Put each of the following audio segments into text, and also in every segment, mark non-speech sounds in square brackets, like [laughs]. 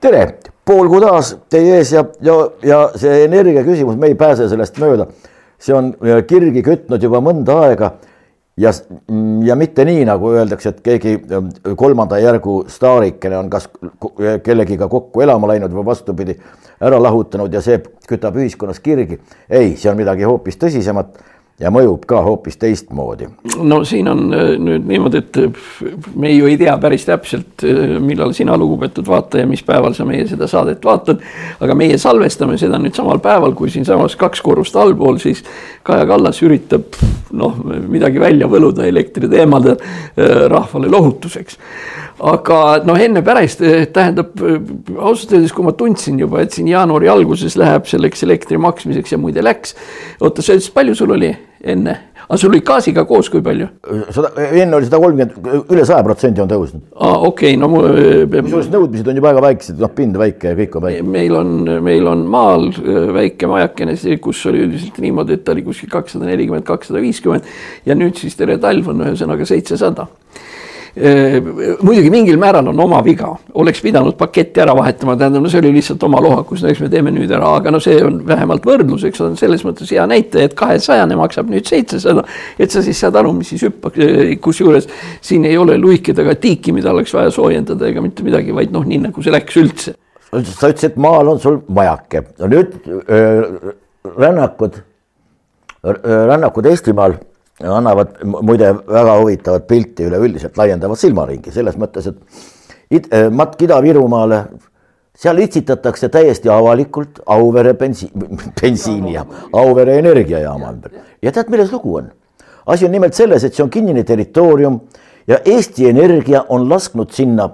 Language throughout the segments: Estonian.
tere, pool kuud taas teie ees ja, ja, ja see energia küsimus, me ei pääse sellest mööda. see on äh, kirgi kütnud juba mõnda aega ja, ja mitte nii, nagu öeldakse, et keegi äh, kolmanda järgu staarikene on kas kellegiga kokku elama läinud või vastupidi, ära lahutanud ja see kütab ühiskonnas kirgi. ei, see on midagi hoopis tõsisemat ja mõjub ka hoopis teistmoodi. no siin on äh, nüüd niimoodi, et äh, me ju ei tea päris täpselt, äh, millal sina, lugupeetud vaataja, mis päeval sa meie seda saadet vaatad. aga meie salvestame seda nüüd samal päeval, kui siinsamas kaks korrust allpool, siis Kaja Kallas üritab noh, midagi välja võluda elektriteemadel rahvale lohutuseks aga noh, enne pärast tähendab ausalt öeldes, kui ma tundsin juba, et siin jaanuari alguses läheb selleks elektri maksmiseks ja muide läks. oota, sa ütlesid, palju sul oli? enne, aga sul oli gaasiga koos, kui palju? sada, enne oli sada kolmkümmend, üle saja protsendi on tõusnud. aa, okei okay,, no mu. kusjuures nõudmised on ju väga väiksed, noh, pind väike ja kõik on väike. meil on, meil on maal äh, väike majakene, kus oli üldiselt niimoodi, et ta oli kuskil kakssada nelikümmend, kakssada viiskümmend ja nüüd siis tere talv on ühesõnaga seitsesada Äh, muidugi mingil määral on oma viga, oleks pidanud paketti ära vahetama, tähendab, no see oli lihtsalt oma lohakus, no eks me teeme nüüd ära, aga no see on vähemalt võrdluseks on selles mõttes hea näitaja, et kahesajane maksab nüüd seitsesada. et sa siis saad aru, mis siis hüppab, kusjuures siin ei ole luiked ega tiiki, mida oleks vaja soojendada ega mitte midagi, vaid noh, nii nagu see läks üldse. sa ütlesid, et maal on sul majake, no nüüd öö, rännakud, rännakud Eestimaal annavad muide väga huvitavat pilti üleüldiselt, laiendavad silmaringi selles mõttes, et äh, matk Ida-Virumaale, seal itsitatakse täiesti avalikult Auvere bensiin, bensiinijaam, Auvere energiajaama ümber. ja tead, milles lugu on? asi on nimelt selles, et see on kinnine territoorium ja Eesti Energia on lasknud sinna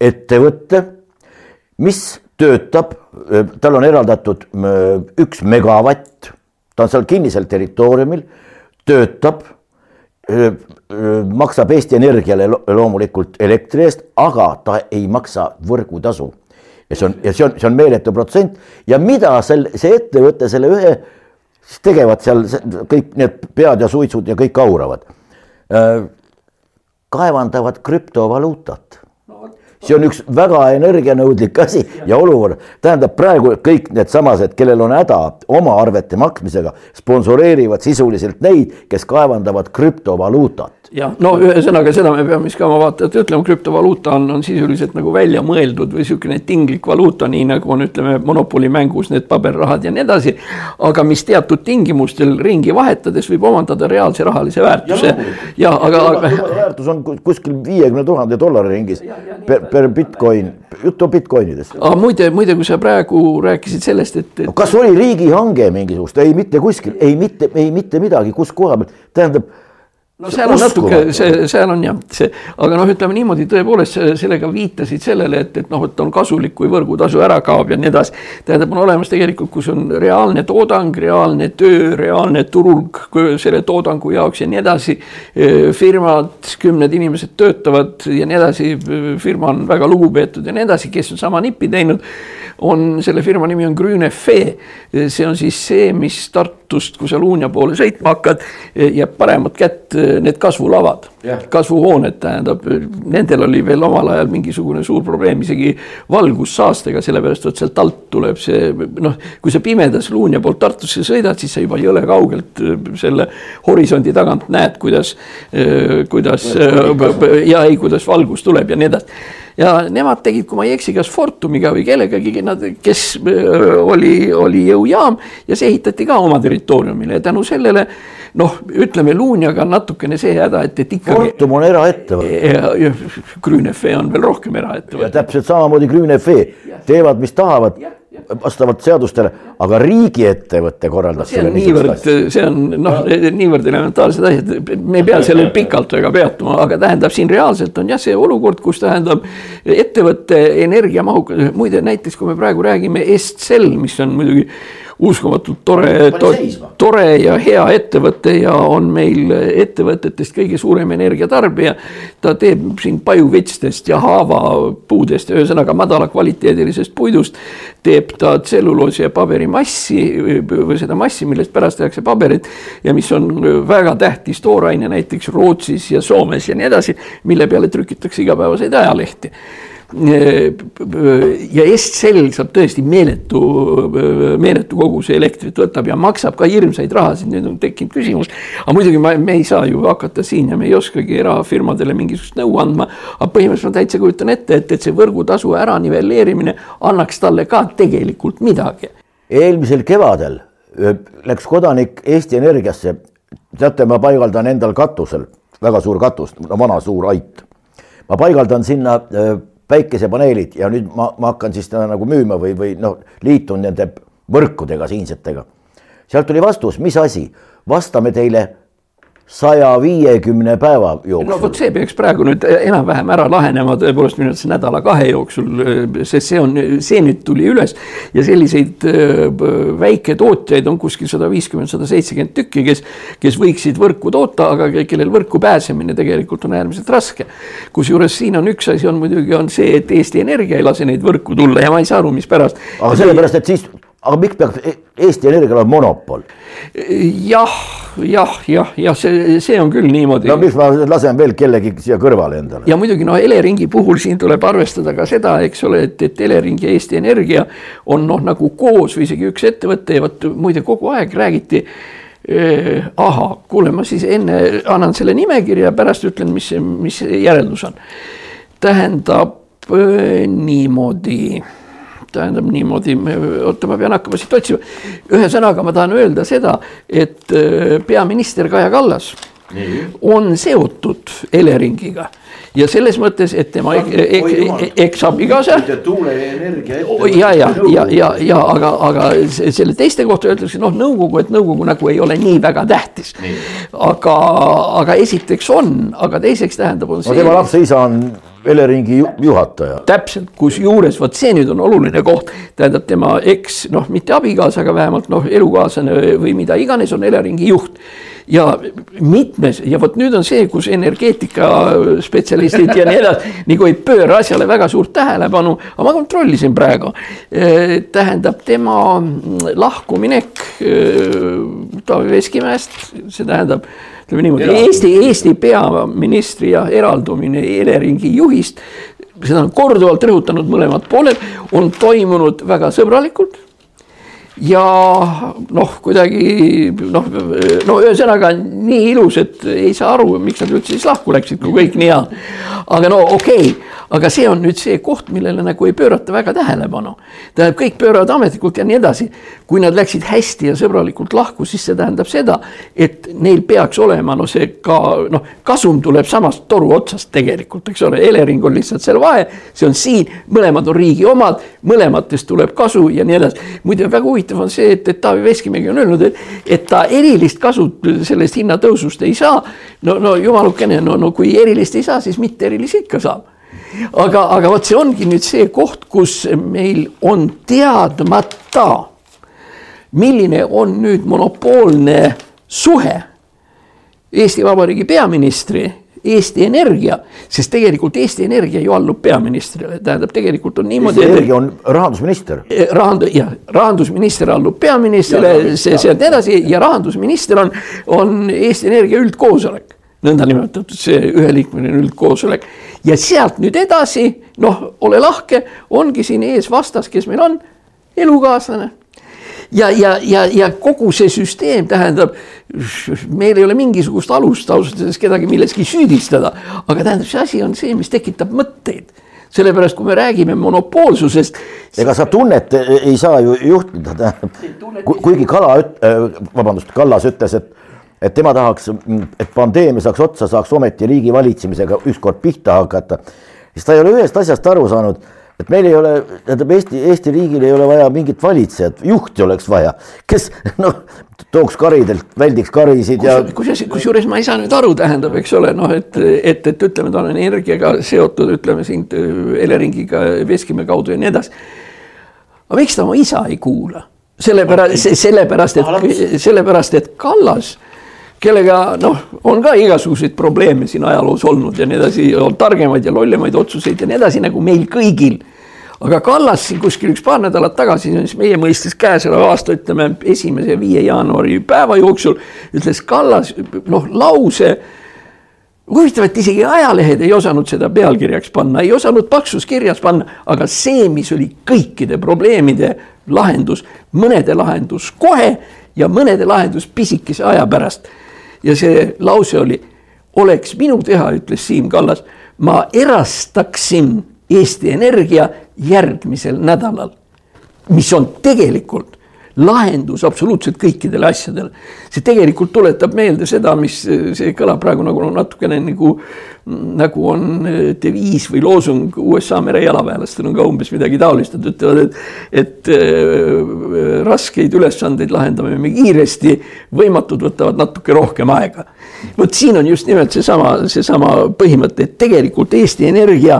ettevõtte, mis töötab, äh, tal on eraldatud üks megavatt, ta on seal kinnisel territooriumil töötab, maksab Eesti Energiale loomulikult elektri eest, aga ta ei maksa võrgutasu. ja see on, ja see on, see on meeletu protsent ja mida sel, see ettevõte selle ühe, siis tegevad seal kõik need pead ja suitsud ja kõik auravad. kaevandavad krüptovaluutat see on üks väga energianõudlik asi ja olukord. tähendab praegu kõik needsamased, kellel on häda oma arvete maksmisega, sponsoreerivad sisuliselt neid, kes kaevandavad krüptovaluutat jah, no ühesõnaga seda me peame siis ka oma vaatajatele ütlema, krüptovaluuta on, on sisuliselt nagu välja mõeldud või niisugune tinglik valuuta, nii nagu on, ütleme, monopolimängus need paberrahad ja nii edasi. aga mis teatud tingimustel ringi vahetades võib omandada reaalse rahalise väärtuse. ja aga, aga. väärtus on kuskil viiekümne tuhande dollari ringis per, per Bitcoin, jutt on Bitcoinidest. aga muide, muide, kui sa praegu rääkisid sellest, et, et.... kas oli riigihange mingisugust, ei mitte kuskil, ei mitte, ei mitte midagi, kus koha peal, tähendab no seal on natuke, see, seal on jah, see, aga noh, ütleme niimoodi, tõepoolest sellega viitasid sellele, et, et noh, et on kasulik, kui võrgutasu ära kaob ja nii edasi. tähendab, on olemas tegelikult, kus on reaalne toodang, reaalne töö, reaalne turg selle toodangu jaoks ja nii edasi. firmad, kümned inimesed töötavad ja nii edasi, firma on väga lugupeetud ja nii edasi, kes on sama nippi teinud on, selle firma nimi on Grüne-Fee. see on siis see, mis Tartust, kui sa Luunja poole sõitma hakkad, jääb paremat kätt need kasvulavad. Yeah., kasvuhooned tähendab, nendel oli veel omal ajal mingisugune suur probleem isegi valgussaastega, sellepärast et sealt alt tuleb see noh, kui sa pimedas Luunja poolt Tartusse sõidad, siis sa juba jõle kaugelt selle horisondi tagant näed, kuidas, kuidas ja ei, kuidas valgus tuleb ja nii edasi. Ja nemad tegid, kui ma ei eksi, kas Fortumiga või kellegagi, nad, kes oli, oli jõujaam ja see ehitati ka oma territooriumile ja tänu sellele noh, ütleme Luunjaga on natukene see häda, et, et ikkagi. Fortum on eraettevõte. Grünefe on veel rohkem eraettevõte. täpselt samamoodi Grünefe teevad, mis tahavad vastavalt seadustele, aga riigiettevõte korraldas selle niivõrd, see on noh, niivõrd elementaarsed asjad, me ei pea sellel pikalt väga peatuma, aga tähendab, siin reaalselt on jah, see olukord, kus tähendab ettevõtte energiamahukas, muide näiteks kui me praegu räägime Estcell, mis on muidugi uskumatult tore to,, tore ja hea ettevõte ja on meil ettevõtetest kõige suurem energiatarbija. ta teeb siin pajuvitstest ja haavapuudest, ühesõnaga madala kvaliteedilisest puidust. Teeb ta tselluloosi ja paberimassi või seda massi, millest pärast tehakse paberit ja mis on väga tähtis tooraine näiteks Rootsis ja Soomes ja nii edasi, mille peale trükitakse igapäevaseid ajalehti ja Estcell saab tõesti meeletu, meeletu koguse elektrit võtab ja maksab ka hirmsaid rahasid, nüüd on tekkinud küsimus. aga muidugi ma, me ei saa ju hakata siin ja me ei oskagi erafirmadele mingisugust nõu andma. aga põhimõtteliselt ma täitsa kujutan ette, et, et see võrgutasu ära nivelleerimine annaks talle ka tegelikult midagi. eelmisel kevadel läks kodanik Eesti Energiasse. teate, ma paigaldan endal katusel, väga suur katus, vana suur ait. ma paigaldan sinna päikesepaneelid ja nüüd ma, ma hakkan siis teda nagu müüma või, või noh, liitun nende võrkudega siinsetega. sealt tuli vastus, mis asi, vastame teile saja viiekümne päeva jooksul. no vot, see peaks praegu nüüd enam-vähem ära lahenema tõepoolest minu arvates nädala-kahe jooksul, sest see on, see nüüd tuli üles ja selliseid äh, väiketootjaid on kuskil sada viiskümmend, sada seitsekümmend tükki, kes, kes võiksid võrku toota, aga kellel võrku pääsemine tegelikult on äärmiselt raske. kusjuures siin on üks asi on muidugi on see, et Eesti Energia ei lase neid võrku tulla ja ma ei saa aru, mispärast. aga sellepärast, et siis aga miks peaks e-, Eesti Energial olema monopol? jah, jah, jah, jah, see, see on küll niimoodi. no miks ma lasen veel kellegi siia kõrvale endale? ja muidugi noh, Eleringi puhul siin tuleb arvestada ka seda, eks ole, et, et Elering ja Eesti Energia on noh, nagu koos või isegi üks ettevõte ja vot muide kogu aeg räägiti eh,. ahah, kuule, ma siis enne annan selle nimekirja, pärast ütlen, mis, mis järeldus on. tähendab eh, niimoodi tähendab niimoodi, oota, ma pean hakkama siit otsima. ühesõnaga, ma tahan öelda seda, et äh, peaminister Kaja Kallas Nii. on seotud Eleringiga ja selles mõttes, et tema eksabiga see. tuuleenergia. ja, ja, ja, ja, ja aga, aga selle teiste kohta öeldakse noh, nõukogu, et nõukogu nagu ei ole nii väga tähtis. aga, aga esiteks on, aga teiseks tähendab, on see. tema lapse isa on Eleringi juhataja. täpselt, kusjuures vot see nüüd on oluline koht, tähendab tema eks noh, mitte abikaasa, aga vähemalt noh, elukaaslane või mida iganes on Eleringi juht ja mitmes ja vot nüüd on see, kus energeetikaspetsialistid ja nii edasi nagu ei pööra asjale väga suurt tähelepanu, aga ma kontrollisin praegu. tähendab tema lahkuminek Taavi Veskimäest, see tähendab ütleme niimoodi, Eesti, Eesti peaministri ja eraldumine Eleringi juhist, seda on korduvalt rõhutanud mõlemad pooled, on toimunud väga sõbralikult ja noh, kuidagi noh, no ühesõnaga nii ilus, et ei saa aru, miks nad üldse siis lahku läksid, kui kõik nii hea. aga no okei okay aga see on nüüd see koht, millele nagu ei pöörata väga tähelepanu. tähendab, kõik pööravad ametlikult ja nii edasi. kui nad läksid hästi ja sõbralikult lahku, siis see tähendab seda, et neil peaks olema no see ka noh, kasum tuleb samast toru otsast tegelikult, eks ole, Elering on lihtsalt seal vahe, see on siin, mõlemad on riigi omad, mõlematest tuleb kasu ja nii edasi. muide, väga huvitav on see, et, et Taavi Veskimägi on öelnud, et, et ta erilist kasu sellest hinnatõusust ei saa. no, no jumalukene, no, no kui erilist ei saa, siis mitte erilist ikka saab aga, aga vot see ongi nüüd see koht, kus meil on teadmata, milline on nüüd monopoolne suhe Eesti Vabariigi peaministri Eesti Energia, sest tegelikult Eesti Energia ju allub peaministrile, tähendab, tegelikult on niimoodi. Eesti Energia on rahandusminister. Eh, rahandu-, jah, rahandusminister allub peaministrile, see, see on edasi ja rahandusminister on, on Eesti Energia üldkoosolek nõndanimetatud see üheliikmeline üldkoosolek ja sealt nüüd edasi, noh, ole lahke, ongi siin ees vastas, kes meil on, elukaaslane. ja, ja, ja, ja kogu see süsteem tähendab, meil ei ole mingisugust alust ausalt öeldes kedagi milleski süüdistada, aga tähendab, see asi on see, mis tekitab mõtteid sellepärast, kui me räägime monopoolsusest. ega sa tunnet ei saa ju juhtida, tähendab, kuigi Kala, vabandust, Kallas ütles, et et tema tahaks, et pandeemia saaks otsa, saaks ometi riigi valitsemisega ükskord pihta hakata. siis ta ei ole ühest asjast aru saanud, et meil ei ole, tähendab Eesti, Eesti riigil ei ole vaja mingit valitsejat, juhti oleks vaja, kes noh, tooks karidelt, väldiks karisid ja. kusjuures, kusjuures ma ei saa nüüd aru, tähendab, eks ole, noh, et, et, et ütleme, ta on energiaga seotud, ütleme siin Eleringiga Veskimäe kaudu ja nii edasi. aga miks ta oma isa ei kuula? sellepärast, sellepärast, et, sellepärast, et Kallas kellega noh, on ka igasuguseid probleeme siin ajaloos olnud ja nii edasi, on targemaid ja lollemaid otsuseid ja nii edasi, nagu meil kõigil. aga Kallas siin kuskil üks paar nädalat tagasi, siis meie mõistes käesoleva aasta, ütleme esimese viie jaanuari päeva jooksul ütles Kallas noh, lause huvitav, et isegi ajalehed ei osanud seda pealkirjaks panna, ei osanud paksus kirjas panna, aga see, mis oli kõikide probleemide lahendus, mõnede lahendus kohe ja mõnede lahendus pisikese aja pärast ja see lause oli, oleks minu teha, ütles Siim Kallas, ma erastaksin Eesti Energia järgmisel nädalal. mis on tegelikult lahendus absoluutselt kõikidele asjadele. see tegelikult tuletab meelde seda, mis see kõlab praegu nagu natukene nagu, nagu on deviis või loosung USA merejalaväelastel on ka umbes midagi taolist, et ütlevad, et, et äh, raskeid ülesandeid lahendame me kiiresti, võimatud võtavad natuke rohkem aega. vot siin on just nimelt seesama, seesama põhimõte, et tegelikult Eesti Energia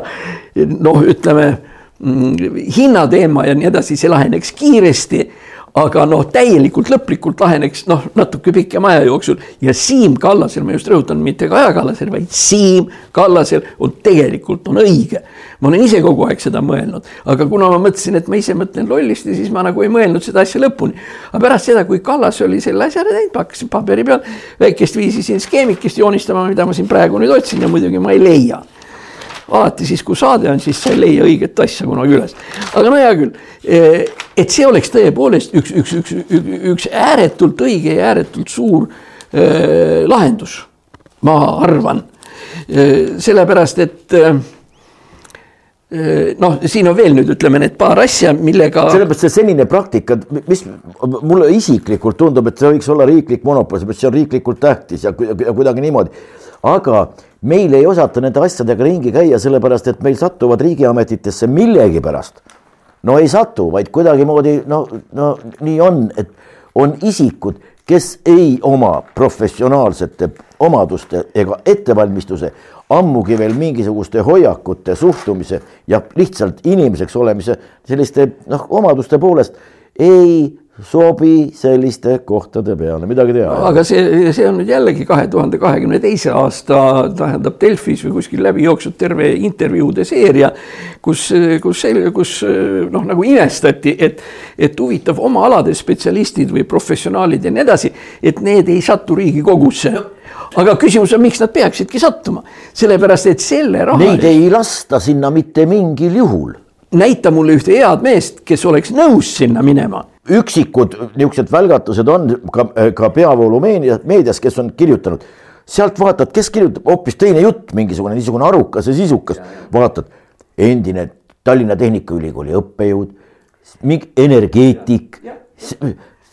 noh, ütleme mm, hinnateema ja nii edasi, see laheneks kiiresti aga noh, täielikult lõplikult laheneks noh, natuke pikema aja jooksul ja Siim Kallasel, ma just rõhutan, mitte Kaja Kallasel, vaid Siim Kallasel on tegelikult on õige. ma olen ise kogu aeg seda mõelnud, aga kuna ma mõtlesin, et ma ise mõtlen lollisti, siis ma nagu ei mõelnud seda asja lõpuni. aga pärast seda, kui Kallas oli selle asja ära teinud, ma hakkasin paberi peal väikest viisi siin skeemikest joonistama, mida ma siin praegu nüüd otsin ja muidugi ma ei leia alati siis, kui saade on, siis sa ei leia õiget asja kunagi üles. aga no hea küll, eh, et see oleks tõepoolest üks, üks, üks, üks, üks ääretult õige ja ääretult suur eh, lahendus, ma arvan. Eh, sellepärast, et noh, siin on veel nüüd ütleme need paar asja, millega. sellepärast see senine praktika, mis mulle isiklikult tundub, et see võiks olla riiklik monopol, seepärast see on riiklikult tähtis ja, ja kuidagi niimoodi. Aga meil ei osata nende asjadega ringi käia, sellepärast et meil satuvad riigiametitesse millegipärast. no ei satu, vaid kuidagimoodi no, no nii on, et on isikud, kes ei oma professionaalsete omaduste ega ettevalmistuse, ammugi veel mingisuguste hoiakute, suhtumise ja lihtsalt inimeseks olemise selliste noh, omaduste poolest ei sobi selliste kohtade peale, midagi teha. aga see, see on nüüd jällegi kahe tuhande kahekümne teise aasta, tähendab Delfis või kuskil läbi jooksnud terve intervjuude seeria, kus, kus, kus noh, nagu imestati, et, et huvitav oma alade spetsialistid või professionaalid ja nii edasi, et need ei satu Riigikogusse aga küsimus on, miks nad peaksidki sattuma, sellepärast et selle raha. Neid ei lasta sinna mitte mingil juhul. näita mulle ühte head meest, kes oleks nõus sinna minema üksikud niisugused välgatused on ka, ka peavoolumeedias, meedias, kes on kirjutanud. sealt vaatad, kes kirjutab hoopis teine jutt, mingisugune niisugune arukas ja sisukas, vaatad endine Tallinna Tehnikaülikooli õppejõud, mingi energeetik.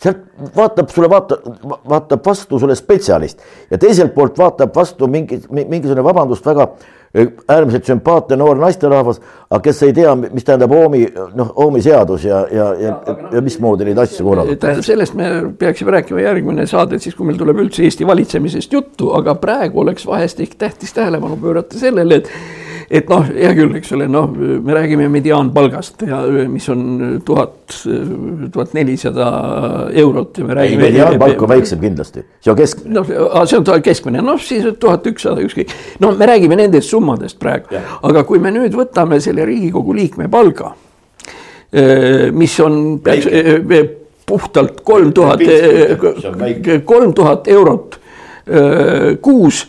sealt vaatab sulle, vaata, vaatab vastu sulle spetsialist ja teiselt poolt vaatab vastu mingi, mingisugune vabandust väga äärmiselt sümpaatne noor naisterahvas, aga kes ei tea, mis tähendab Oomi, noh, Oomi seadus ja, ja, ja, ja, ja mismoodi neid asju korraldada. tähendab, sellest me peaksime rääkima järgmine saade, siis, kui meil tuleb üldse Eesti valitsemisest juttu, aga praegu oleks vahest ehk tähtis tähelepanu pöörata sellele, et et noh, hea küll, eks ole, noh, me räägime mediaanpalgast ja mis on tuhat, tuhat nelisada eurot ja me räägime. mediaanpalk on väiksem kindlasti, see on keskmine. noh, see on keskmine, noh siis tuhat ükssada, ükskõik. no me räägime nendest summadest praegu, aga kui me nüüd võtame selle Riigikogu liikme palga, mis on peaks, eh, puhtalt kolm tuhat, kolm tuhat eurot kuus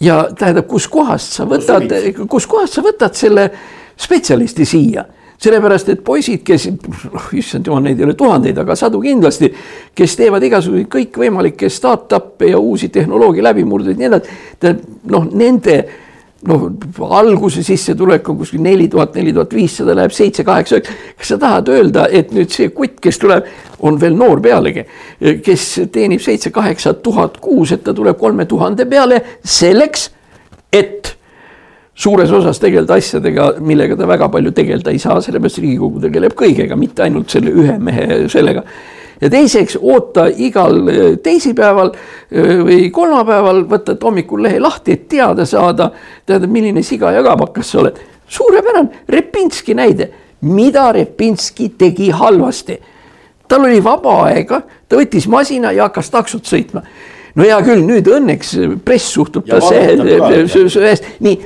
ja tähendab, kuskohast sa võtad, kuskohast sa võtad selle spetsialisti siia sellepärast, et poisid, kes, issand jumal, neid ei ole tuhandeid, aga sadu kindlasti, kes teevad igasuguseid kõikvõimalikke startup'e ja uusi tehnoloogia läbimurdeid nii edasi. noh, nende noh, alguse sissetulek on kuskil neli tuhat, neli tuhat viissada, läheb seitse, kaheksa, üheksa. kas sa tahad öelda, et nüüd see kutt, kes tuleb, on veel noor pealegi, kes teenib seitse-kaheksa tuhat kuus, et ta tuleb kolme tuhande peale selleks, et suures osas tegeleda asjadega, millega ta väga palju tegeleda ei saa, sellepärast Riigikogu tegeleb kõigega, mitte ainult selle ühe mehe sellega ja teiseks oota igal äh, teisipäeval äh, või kolmapäeval, võtad hommikul lehe lahti, et teada saada, tähendab, milline siga ja kabakas sa oled. suurepärane, Repinski näide, mida Repinski tegi halvasti tal oli vaba aega, ta võttis masina ja hakkas taksot sõitma. no hea küll, nüüd õnneks press suhtub tassi, nii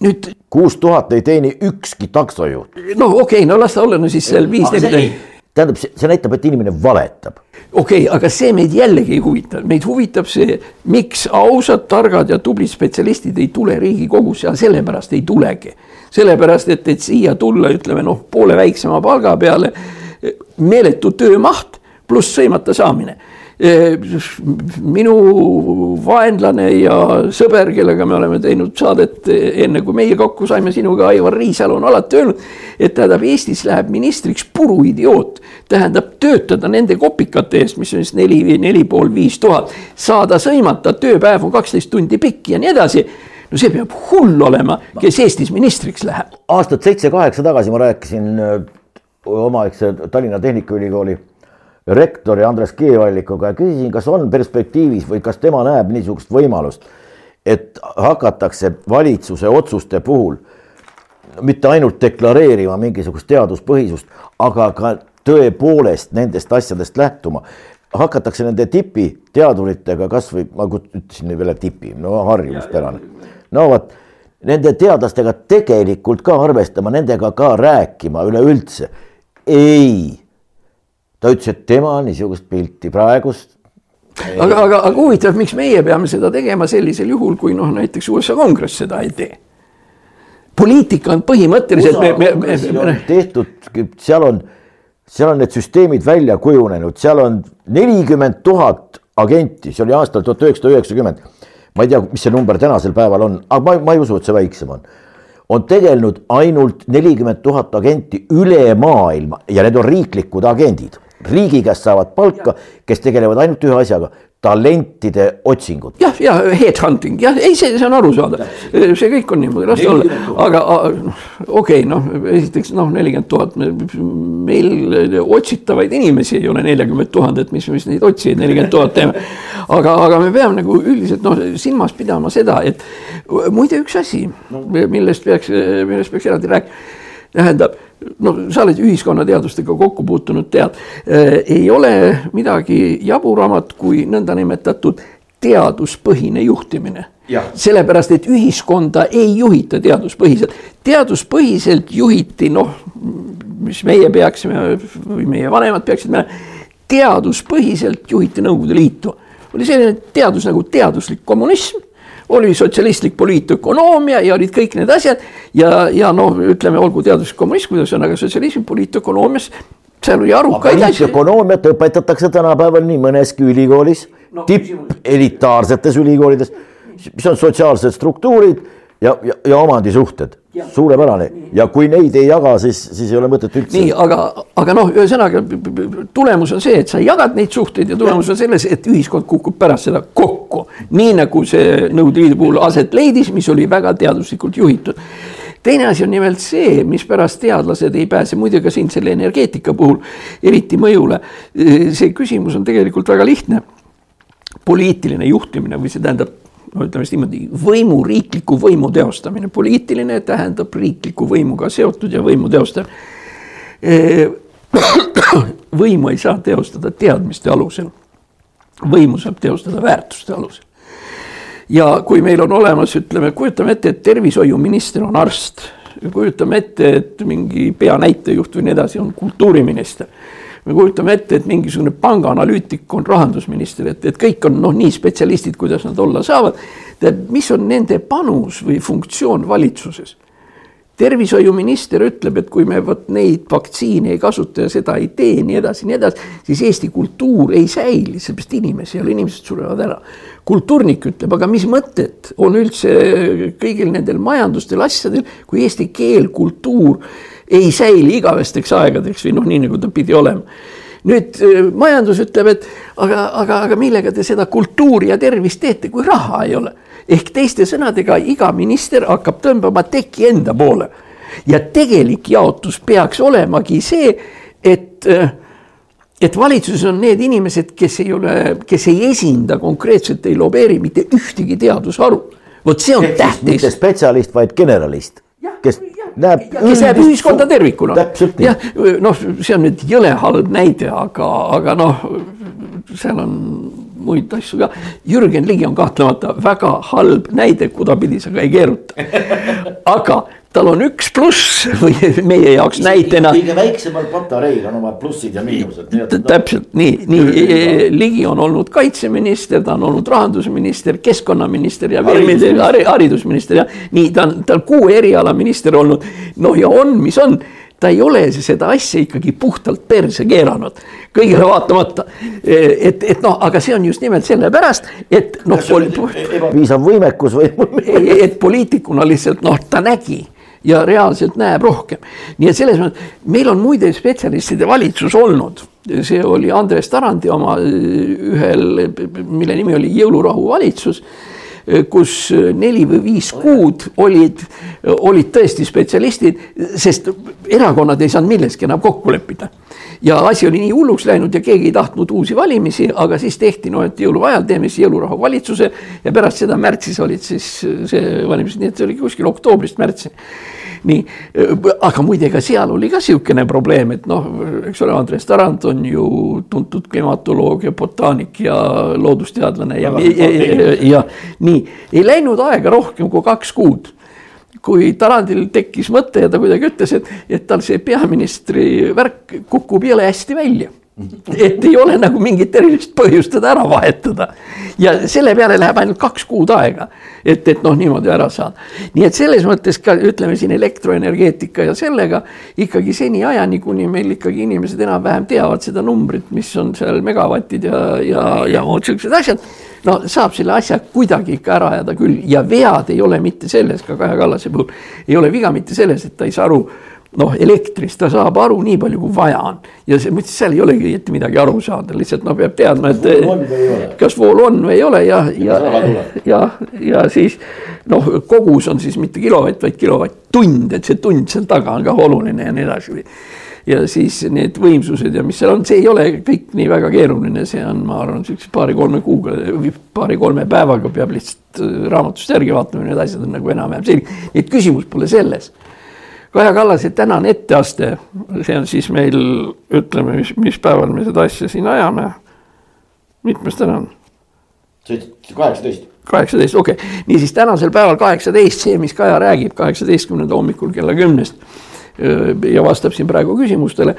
nüüd. kuus tuhat ei teeni ükski taksojuht. no okei okay,, no las ta olla, no siis seal viis neli. Tähendab, see näitab, et inimene valetab. okei okay,, aga see meid jällegi ei huvita, meid huvitab see, miks ausad, targad ja tublid spetsialistid ei tule Riigikogusse ja sellepärast ei tulegi. sellepärast, et, et siia tulla, ütleme noh, poole väiksema palga peale, meeletu töömaht pluss sõimata saamine minu vaenlane ja sõber, kellega me oleme teinud saadet enne, kui meie kokku saime sinuga, Aivar Riisalu on alati öelnud, et tähendab, Eestis läheb ministriks puruidioot. Tähendab, töötada nende kopikate eest, mis on siis neli, neli pool, viis tuhat, saada sõimata, tööpäev on kaksteist tundi pikk ja nii edasi no see peab hull olema, kes Eestis ministriks läheb. aastat seitse-kaheksa tagasi ma rääkisin äh, omaaegse Tallinna Tehnikaülikooli rektori Andres Keevallikuga ja küsisin, kas on perspektiivis või kas tema näeb niisugust võimalust, et hakatakse valitsuse otsuste puhul mitte ainult deklareerima mingisugust teaduspõhisust, aga ka tõepoolest nendest asjadest lähtuma. hakatakse nende tipiteaduritega kasvõi, ma ütlesin veel tipi, no harjumuspärane. no vot, nende teadlastega tegelikult ka arvestama, nendega ka rääkima üleüldse. ei ta ütles, et tema niisugust pilti praegust. aga, aga, aga huvitav, miks meie peame seda tegema sellisel juhul, kui noh, näiteks USA kongress seda ei tee. poliitika on põhimõtteliselt. Tehtud, seal on, seal on need süsteemid välja kujunenud, seal on nelikümmend tuhat agenti, see oli aastal tuhat üheksasada üheksakümmend. ma ei tea, mis see number tänasel päeval on, aga ma, ma ei usu, et see väiksem on. On tegelenud ainult nelikümmend tuhat agenti üle maailma ja need on riiklikud agendid. Riigi käest saavad palka, kes tegelevad ainult ühe asjaga, talentide otsingut. jah, ja headhunting, jah, ei, see, see on arusaadav, see kõik on niimoodi, las ta olla, aga okei okay,, noh, esiteks noh, nelikümmend tuhat, meil otsitavaid inimesi ei ole nelikümmend tuhandet, mis, mis neid otsijaid nelikümmend tuhat teeme. aga, aga me peame nagu üldiselt noh, silmas pidama seda, et muide üks asi, millest peaks, millest peaks eraldi rääkima, tähendab noh, sa oled ühiskonnateadustega kokku puutunud, tead äh,, ei ole midagi jaburamat kui nõndanimetatud teaduspõhine juhtimine. sellepärast, et ühiskonda ei juhita teaduspõhiselt, teaduspõhiselt juhiti noh, mis meie peaksime või meie vanemad peaksid mäletama, teaduspõhiselt juhiti Nõukogude Liitu. oli selline teadus nagu teaduslik kommunism oli sotsialistlik poliitökonoomia ja olid kõik need asjad ja, ja noh, ütleme, olgu teaduslik kommunism, kuidas on, aga sotsialismi poliitökonoomias seal oli arukaid asju. ökonoomiat õpetatakse tänapäeval nii mõneski ülikoolis no,, tippelitaarsetes ülikoolides, mis on sotsiaalsed struktuurid ja, ja, ja omandisuhted suurepärane ja kui neid ei jaga, siis, siis ei ole mõtet üldse. nii, aga, aga noh, ühesõnaga tulemus on see, et sa jagad neid suhteid ja tulemus on selles, et ühiskond kukub pärast seda kokku. nii nagu see Nõukogude Liidu puhul aset leidis, mis oli väga teaduslikult juhitud teine asi on nimelt see, mispärast teadlased ei pääse, muide ka siin selle energeetika puhul eriti mõjule. see küsimus on tegelikult väga lihtne. poliitiline juhtimine või see tähendab no ütleme siis niimoodi, võimu, riikliku võimu teostamine, poliitiline tähendab riikliku võimuga seotud ja võimu teostamine. [coughs] võimu ei saa teostada teadmiste alusel. võimu saab teostada väärtuste alusel. ja kui meil on olemas, ütleme, kujutame ette, et tervishoiuminister on arst, kujutame ette, et mingi peanäitejuht või nii edasi on kultuuriminister me kujutame ette, et mingisugune pangaanalüütik on rahandusminister, et, et kõik on noh, nii spetsialistid, kuidas nad olla saavad. tead, mis on nende panus või funktsioon valitsuses? tervishoiuminister ütleb, et kui me vot neid vaktsiine ei kasuta ja seda ei tee, nii edasi, nii edasi, siis Eesti kultuur ei säili, seepärast inimesi ei ole, inimesed surevad ära. kultuurnik ütleb, aga mis mõtet on üldse kõigil nendel majandustel asjadel, kui eesti keel, kultuur ei säili igavesteks aegadeks või noh, nii nagu ta pidi olema. nüüd äh, majandus ütleb, et aga, aga, aga millega te seda kultuuri ja tervist teete, kui raha ei ole. ehk teiste sõnadega iga minister hakkab tõmbama teki enda poole. ja tegelik jaotus peaks olemagi see, et äh, et valitsuses on need inimesed, kes ei ole, kes ei esinda konkreetselt, ei lobeeri mitte ühtegi teadusharu. vot see on tähtis. mitte spetsialist, vaid generalist, kes näeb. näeb ühiskonda tervikuna. jah, noh, see on nüüd jõle halb näide, aga, aga noh, seal on muid asju ka. Jürgen Ligi on kahtlemata väga halb näide, kudapidi sa ka ei keeruta. [laughs] aga tal on üks pluss [laughs] või meie jaoks näitena. kõige väiksemal patareil on omad plussid ja miinused. täpselt nii, nii Ligi on olnud kaitseminister, ta on olnud rahandusminister, keskkonnaminister ja haridusminister, haridusminister ja nii ta on, ta on kuue eriala minister olnud. noh, ja on, mis on ta ei ole seda asja ikkagi puhtalt perse keeranud, kõigele vaatamata. et, et noh, aga see on just nimelt sellepärast, et noh. ebapiisav võimekus või? et poliitikuna lihtsalt noh, ta nägi ja reaalselt näeb rohkem. nii et selles mõttes meil on muide spetsialistide valitsus olnud, see oli Andres Tarandi oma ühel, mille nimi oli jõulurahu valitsus kus neli või viis kuud olid, olid tõesti spetsialistid, sest erakonnad ei saanud milleski enam kokku leppida. Ja asi oli nii hulluks läinud ja keegi ei tahtnud uusi valimisi, aga siis tehti noh, et jõuluajal teeme siis jõulurahu valitsuse ja pärast seda märtsis olid siis see valimised, nii et see oli kuskil oktoobrist märtsini nii, aga muide, ka seal oli ka sihukene probleem, et noh, eks ole, Andres Tarand on ju tuntud klimatoloog ja botaanik ja loodusteadlane ja, ja, ja, ja nii, ei läinud aega rohkem kui kaks kuud kui Tarandil tekkis mõte ja ta kuidagi ütles, et, et tal see peaministri värk kukub jõle hästi välja [laughs] et ei ole nagu mingit erilist põhjust teda ära vahetada. ja selle peale läheb ainult kaks kuud aega, et, et noh, niimoodi ära saada. nii et selles mõttes ka ütleme siin elektroenergeetika ja sellega ikkagi seniajani, kuni meil ikkagi inimesed enam-vähem teavad seda numbrit, mis on seal megavatid ja, ja, ja muud siuksed asjad. no saab selle asja kuidagi ikka ära ajada küll ja vead ei ole mitte selles, ka Kaja Kallase puhul ei ole viga mitte selles, et ta ei saa aru noh, elektrist ta saab aru nii palju, kui vaja on. Ja see, ma ütlesin, seal ei olegi õieti midagi aru saada, lihtsalt no peab teadma, et kas voolu on või ei ole? ja, ja, ja, ja siis noh, kogus on siis mitte kilovatt, vaid kilovatt-tund, et see tund seal taga on ka oluline ja nii edasi. ja siis need võimsused ja mis seal on, see ei ole kõik nii väga keeruline, see on, ma arvan, siukse paari-kolme kuuga või paari-kolme päevaga peab lihtsalt raamatust järgi vaatama, need asjad on nagu enam-vähem selged, nii et küsimus pole selles Kaja Kallase tänane etteaste, see on siis meil, ütleme, mis, mis päeval me seda asja siin ajame. mitmes täna on? kaheksateist. kaheksateist, okei okay., niisiis tänasel päeval kaheksateist, see, mis Kaja räägib kaheksateistkümnenda hommikul kella kümnest ja vastab siin praegu küsimustele.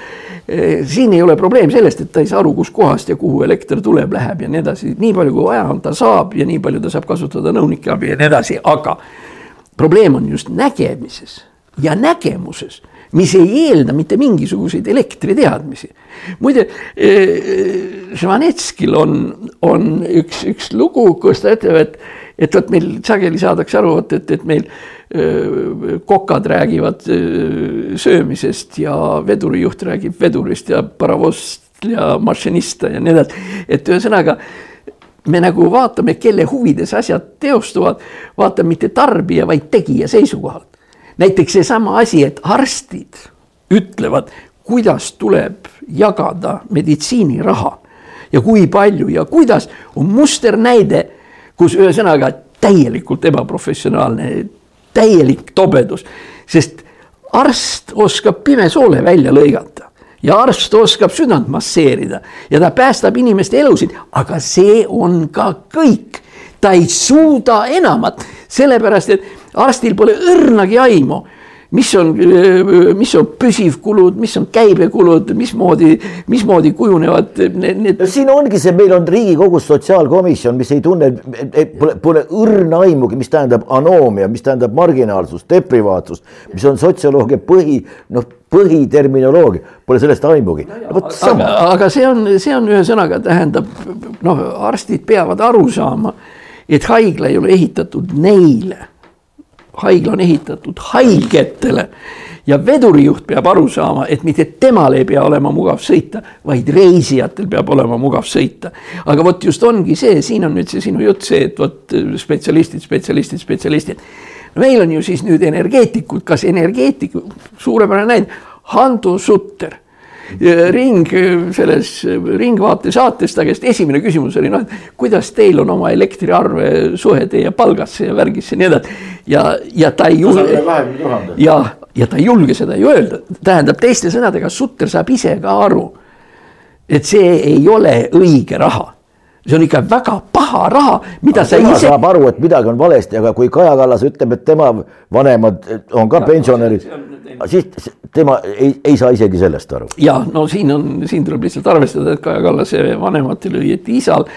siin ei ole probleem sellest, et ta ei saa aru, kuskohast ja kuhu elekter tuleb, läheb ja nii edasi, nii palju kui vaja on, ta saab ja nii palju ta saab kasutada nõunike abi ja nii edasi, aga probleem on just nägemises ja nägemuses, mis ei eelda mitte mingisuguseid elektriteadmisi. muide, Žvanetskil on, on üks, üks lugu, kus ta ütleb, et, et vot meil sageli saadakse aru, vot et, et meil öö, kokad räägivad öö, söömisest ja vedurijuht räägib vedurist ja paravost ja mašinista ja nii edasi, et ühesõnaga me nagu vaatame, kelle huvides asjad teostuvad, vaatame mitte tarbija, vaid tegija seisukohalt näiteks seesama asi, et arstid ütlevad, kuidas tuleb jagada meditsiiniraha ja kui palju ja kuidas, on musternäide, kus ühesõnaga täielikult ebaprofessionaalne, täielik tobedus, sest arst oskab pimesoole välja lõigata ja arst oskab südant masseerida ja ta päästab inimeste elusid, aga see on ka kõik. ta ei suuda enamat, sellepärast et arstil pole õrnagi aimu mis on, mis on püsivkulud, mis on käibekulud, mismoodi, mismoodi kujunevad need, need.... siin ongi see, meil on Riigikogus sotsiaalkomisjon, mis ei tunne, pole, pole õrna aimugi, mis tähendab anoomia, mis tähendab marginaalsust, deprivaatsus, mis on sotsioloogia põhi, noh, põhiterminoloogia, pole sellest aimugi no. aga, aga see on, see on ühesõnaga tähendab, noh, arstid peavad aru saama, et haigla ei ole ehitatud neile haigla on ehitatud haigetele. Ja vedurijuht peab aru saama, et mitte temal ei pea olema mugav sõita, vaid reisijatel peab olema mugav sõita. aga vot just ongi see, siin on nüüd see sinu jutt see, et vot spetsialistid, spetsialistid, spetsialistid. meil on ju siis nüüd energeetikud, kas energeetikud, suurepärane näide, Hando Sutter ring selles Ringvaate saates ta käest esimene küsimus oli noh, et kuidas teil on oma elektriarve suhe teie palgasse ja värgisse ja nii edasi. ja, ja ta ei. ja, ja ta ei julge seda ju öelda, tähendab teiste sõnadega, Sutter saab ise ka aru, et see ei ole õige raha see on ikka väga paha raha, mida aga sa ise. saab aru, et midagi on valesti, aga kui Kaja Kallas ütleb, et tema vanemad on ka pensionärid, siis tema ei, ei saa isegi sellest aru. ja no siin on, siin tuleb lihtsalt arvestada, et Kaja Kallase vanematel, õieti isal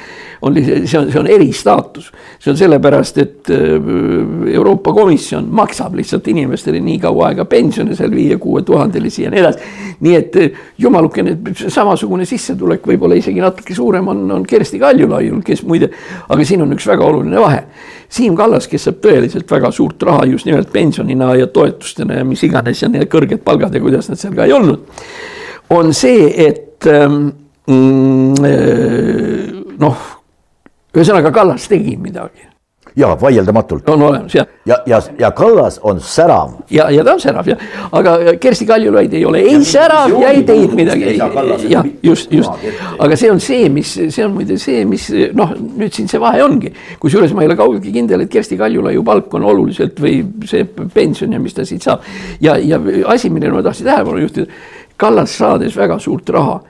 oli see, see on, see on eristaatus. see on sellepärast, et äh, Euroopa Komisjon maksab lihtsalt inimestele nii kaua aega pensione seal viie-kuue tuhandelisi ja nii edasi. nii et äh, jumalukene, samasugune sissetulek, võib-olla isegi natuke suurem on, on Kersti Kaljulaiul, kes muide, aga siin on üks väga oluline vahe. Siim Kallas, kes saab tõeliselt väga suurt raha just nimelt pensionina ja toetustena ja mis iganes ja need kõrged palgad ja kuidas nad seal ka ei olnud. on see, et ähm, mm, äh, noh ühesõnaga, Kallas tegi midagi. Ja vaieldamatult. on olemas jah. ja, ja, ja Kallas on särav. ja, ja ta on särav jah, aga Kersti Kaljulaid ei ole ei särav ja ei teinud midagi. jah, just, just, aga see on see, mis, see on muide see, mis noh, nüüd siin see vahe ongi. kusjuures ma ei ole kaugeltki kindel, et Kersti Kaljulaiu palk on oluliselt või see pension ja mis ta siit saab. ja, ja asi, millele ma tahtsin tähelepanu juhtida, Kallas saades väga suurt raha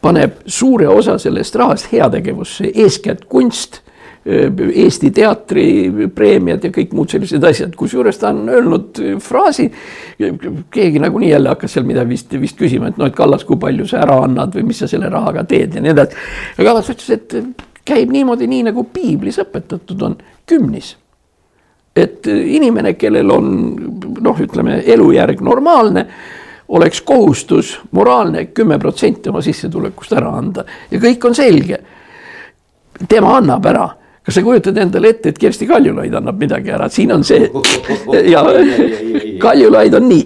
paneb suure osa sellest rahast heategevusse, eeskätt kunst Eesti teatripreemiad ja kõik muud sellised asjad, kusjuures ta on öelnud fraasi. keegi nagunii jälle hakkas seal midagi vist, vist küsima, et noh, et Kallas, kui palju sa ära annad või mis sa selle rahaga teed ja nii edasi. ja Kallas ütles, et käib niimoodi, nii nagu piiblis õpetatud on, kümnis. et inimene, kellel on noh, ütleme elujärg normaalne oleks kohustus moraalne kümme protsenti oma sissetulekust ära anda ja kõik on selge. tema annab ära kas sa kujutad endale ette, et Kersti Kaljulaid annab midagi ära, siin on see [laughs] ja Kaljulaid on nii,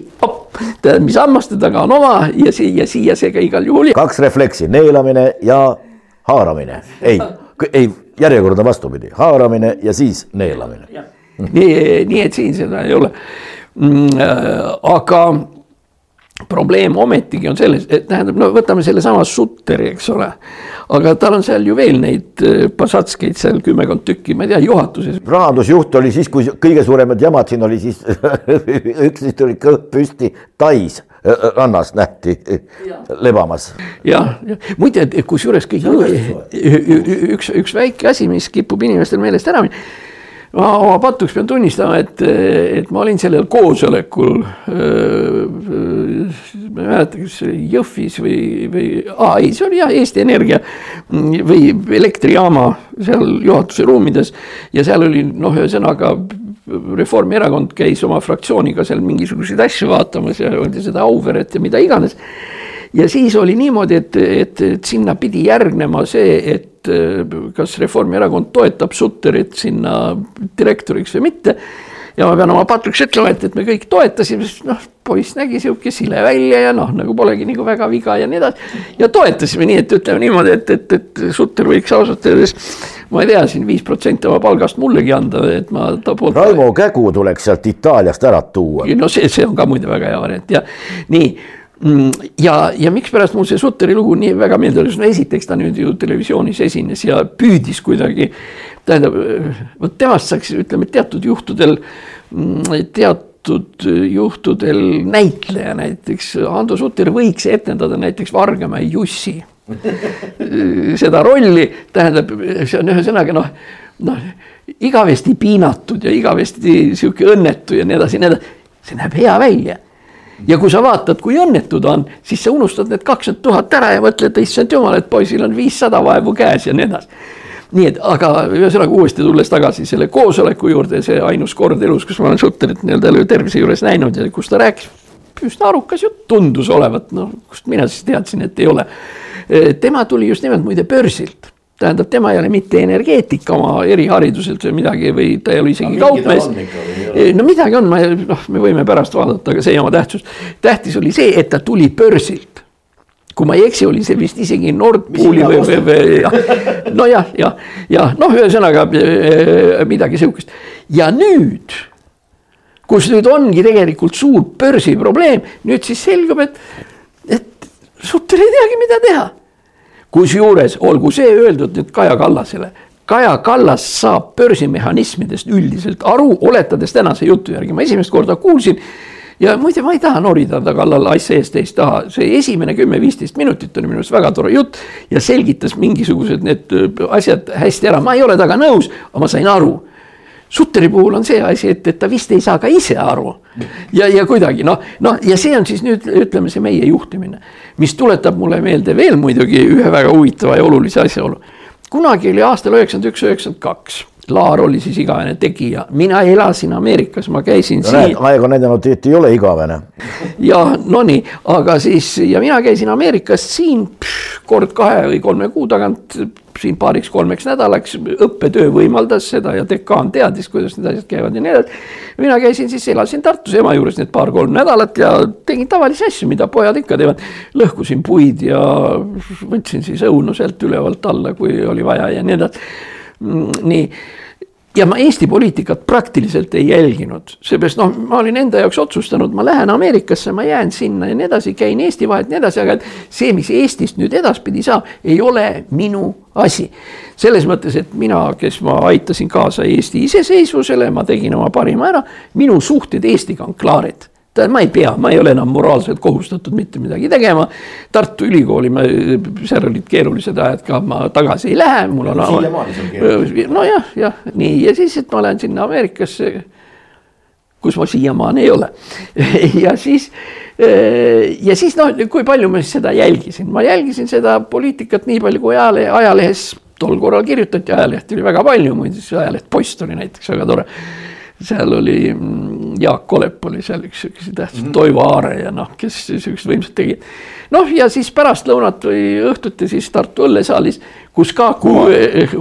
tead, mis hammaste taga on oma ja siia, siia see ka igal juhul. kaks refleksi, neelamine ja haaramine, ei, ei järjekord on vastupidi, haaramine ja siis neelamine. nii, nii et siin seda ei ole. Mm, äh, aga probleem ometigi on selles, et tähendab, no võtame sellesama Sutteri, eks ole. Aga tal on seal ju veel neid pasatskeid äh, seal kümmekond tükki, ma ei tea, juhatuses. rahandusjuht oli siis, kui kõige suuremad jamad siin oli, siis [laughs] üks neist oli kõht püsti, Tais äh, äh, rannas nähti ja. lebamas. jah, ja muide, kusjuures kõik, üks, üks väike asi, mis kipub inimestel meelest ära minema ma oma patuks pean tunnistama, et, et ma olin sellel koosolekul. ma ei mäleta, kas see oli Jõhvis või, või, aa ei, see oli jah, Eesti Energia või elektrijaama seal juhatuse ruumides. ja seal oli noh, ühesõnaga Reformierakond käis oma fraktsiooniga seal mingisuguseid asju vaatamas ja öeldi seda Auveret ja mida iganes ja siis oli niimoodi, et, et, et sinna pidi järgnema see, et kas Reformierakond toetab Sutterit sinna direktoriks või mitte. ja ma pean oma patriks ütlema, et, et me kõik toetasime, sest noh, poiss nägi sihuke sile välja ja noh, nagu polegi nagu väga viga ja nii edasi. ja toetasime nii, et ütleme niimoodi, et, et, et Sutter võiks ausalt öeldes ma ei tea, siin viis protsenti oma palgast mullegi anda, et ma ta poolt. Raimo Kägu tuleks sealt Itaaliast ära tuua. no see, see on ka muide väga hea variant ja nii ja, ja mikspärast mul see Sutteri lugu nii väga meeldis, no esiteks ta nüüd ju televisioonis esines ja püüdis kuidagi. tähendab, vot temast saaks, ütleme teatud juhtudel, mm, teatud juhtudel näitleja näiteks, Hando Sutter võiks etendada näiteks Vargamäe Jussi [laughs] seda rolli, tähendab, see on ühesõnaga noh, noh igavesti piinatud ja igavesti sihuke õnnetu ja nii edasi nii edasi. see näeb hea välja ja kui sa vaatad, kui õnnetu ta on, siis sa unustad need kakskümmend tuhat ära ja mõtled, issand jumal, et poisil on viissada vaevu käes ja nii edasi. nii et, aga ühesõnaga uuesti tulles tagasi selle koosoleku juurde, see ainus kord elus, kus ma olen Sutterit nii-öelda tervise juures näinud ja kus ta rääkis üsna arukas jutt tundus olevat, noh, kust mina siis teadsin, et ei ole. tema tuli just nimelt muide börsilt tähendab, tema ei ole mitte energeetika oma erihariduselt või midagi või ta ei ole isegi no, kaupmees. no midagi on, ma noh, me võime pärast vaadata, aga see ei oma tähtsust. tähtis oli see, et ta tuli börsilt. kui ma ei eksi, oli see vist isegi Nord Pooli või, või, või jah, nojah, ja, ja, ja noh, ühesõnaga eh, midagi sihukest ja nüüd kus nüüd ongi tegelikult suur börsiprobleem, nüüd siis selgub, et, et Sutter ei teagi, mida teha kusjuures olgu see öeldud nüüd Kaja Kallasele. Kaja Kallas saab börsimehhanismidest üldiselt aru, oletades tänase jutu järgi, ma esimest korda kuulsin ja muide, ma ei taha norida ta kallal asja eest teist taha, see esimene kümme-viisteist minutit oli minu arust väga tore jutt ja selgitas mingisugused need asjad hästi ära, ma ei ole temaga nõus, aga ma sain aru Sutteri puhul on see asi, et, et ta vist ei saa ka ise aru. ja, ja kuidagi noh, noh ja see on siis nüüd ütleme, see meie juhtimine, mis tuletab mulle meelde veel muidugi ühe väga huvitava ja olulise asjaolu. kunagi oli aastal üheksakümmend üks, üheksakümmend kaks Laar oli siis igavene tegija, mina elasin Ameerikas, ma käisin no, siin. aeg on näidanud, et ei ole igavene. [laughs] ja no nii, aga siis ja mina käisin Ameerikas siin pff, kord kahe või kolme kuu tagant siin paariks-kolmeks nädalaks, õppetöö võimaldas seda ja dekaan teadis, kuidas need asjad käivad ja nii edasi. mina käisin siis, elasin Tartus ema juures need paar-kolm nädalat ja tegin tavalisi asju, mida pojad ikka teevad. lõhkusin puid ja võtsin siis õunu sealt ülevalt alla, kui oli vaja ja nii edasi. Mm, nii ja ma Eesti poliitikat praktiliselt ei jälginud, seepärast noh, ma olin enda jaoks otsustanud, ma lähen Ameerikasse, ma jään sinna ja nii edasi, käin Eesti vahet ja nii edasi, aga et see, mis Eestist nüüd edaspidi saab, ei ole minu asi. selles mõttes, et mina, kes ma aitasin kaasa Eesti iseseisvusele, ma tegin oma parima ära, minu suhted Eestiga on klaarid ma ei pea, ma ei ole enam moraalselt kohustatud mitte midagi tegema. Tartu Ülikooli, ma, seal olid keerulised ajad ka, ma tagasi ei lähe, mul on. nojah, jah, nii ja siis, et ma lähen sinna Ameerikasse, kus ma siiamaani ei ole [laughs] ja siis, ja siis noh, kui palju ma siis seda jälgisin, ma jälgisin seda poliitikat nii palju, kui ajalehe, ajalehes tol korral kirjutati, ajalehti oli väga palju, muide siis ajaleht Post oli näiteks väga tore seal oli mm, Jaak Kolep oli seal üks siukese tähtsam mm -hmm. Toivo Aare ja noh, kes siuksed võimsad tegid. noh, ja siis pärastlõunat või õhtuti siis Tartu õllesaalis, kus ka Humal,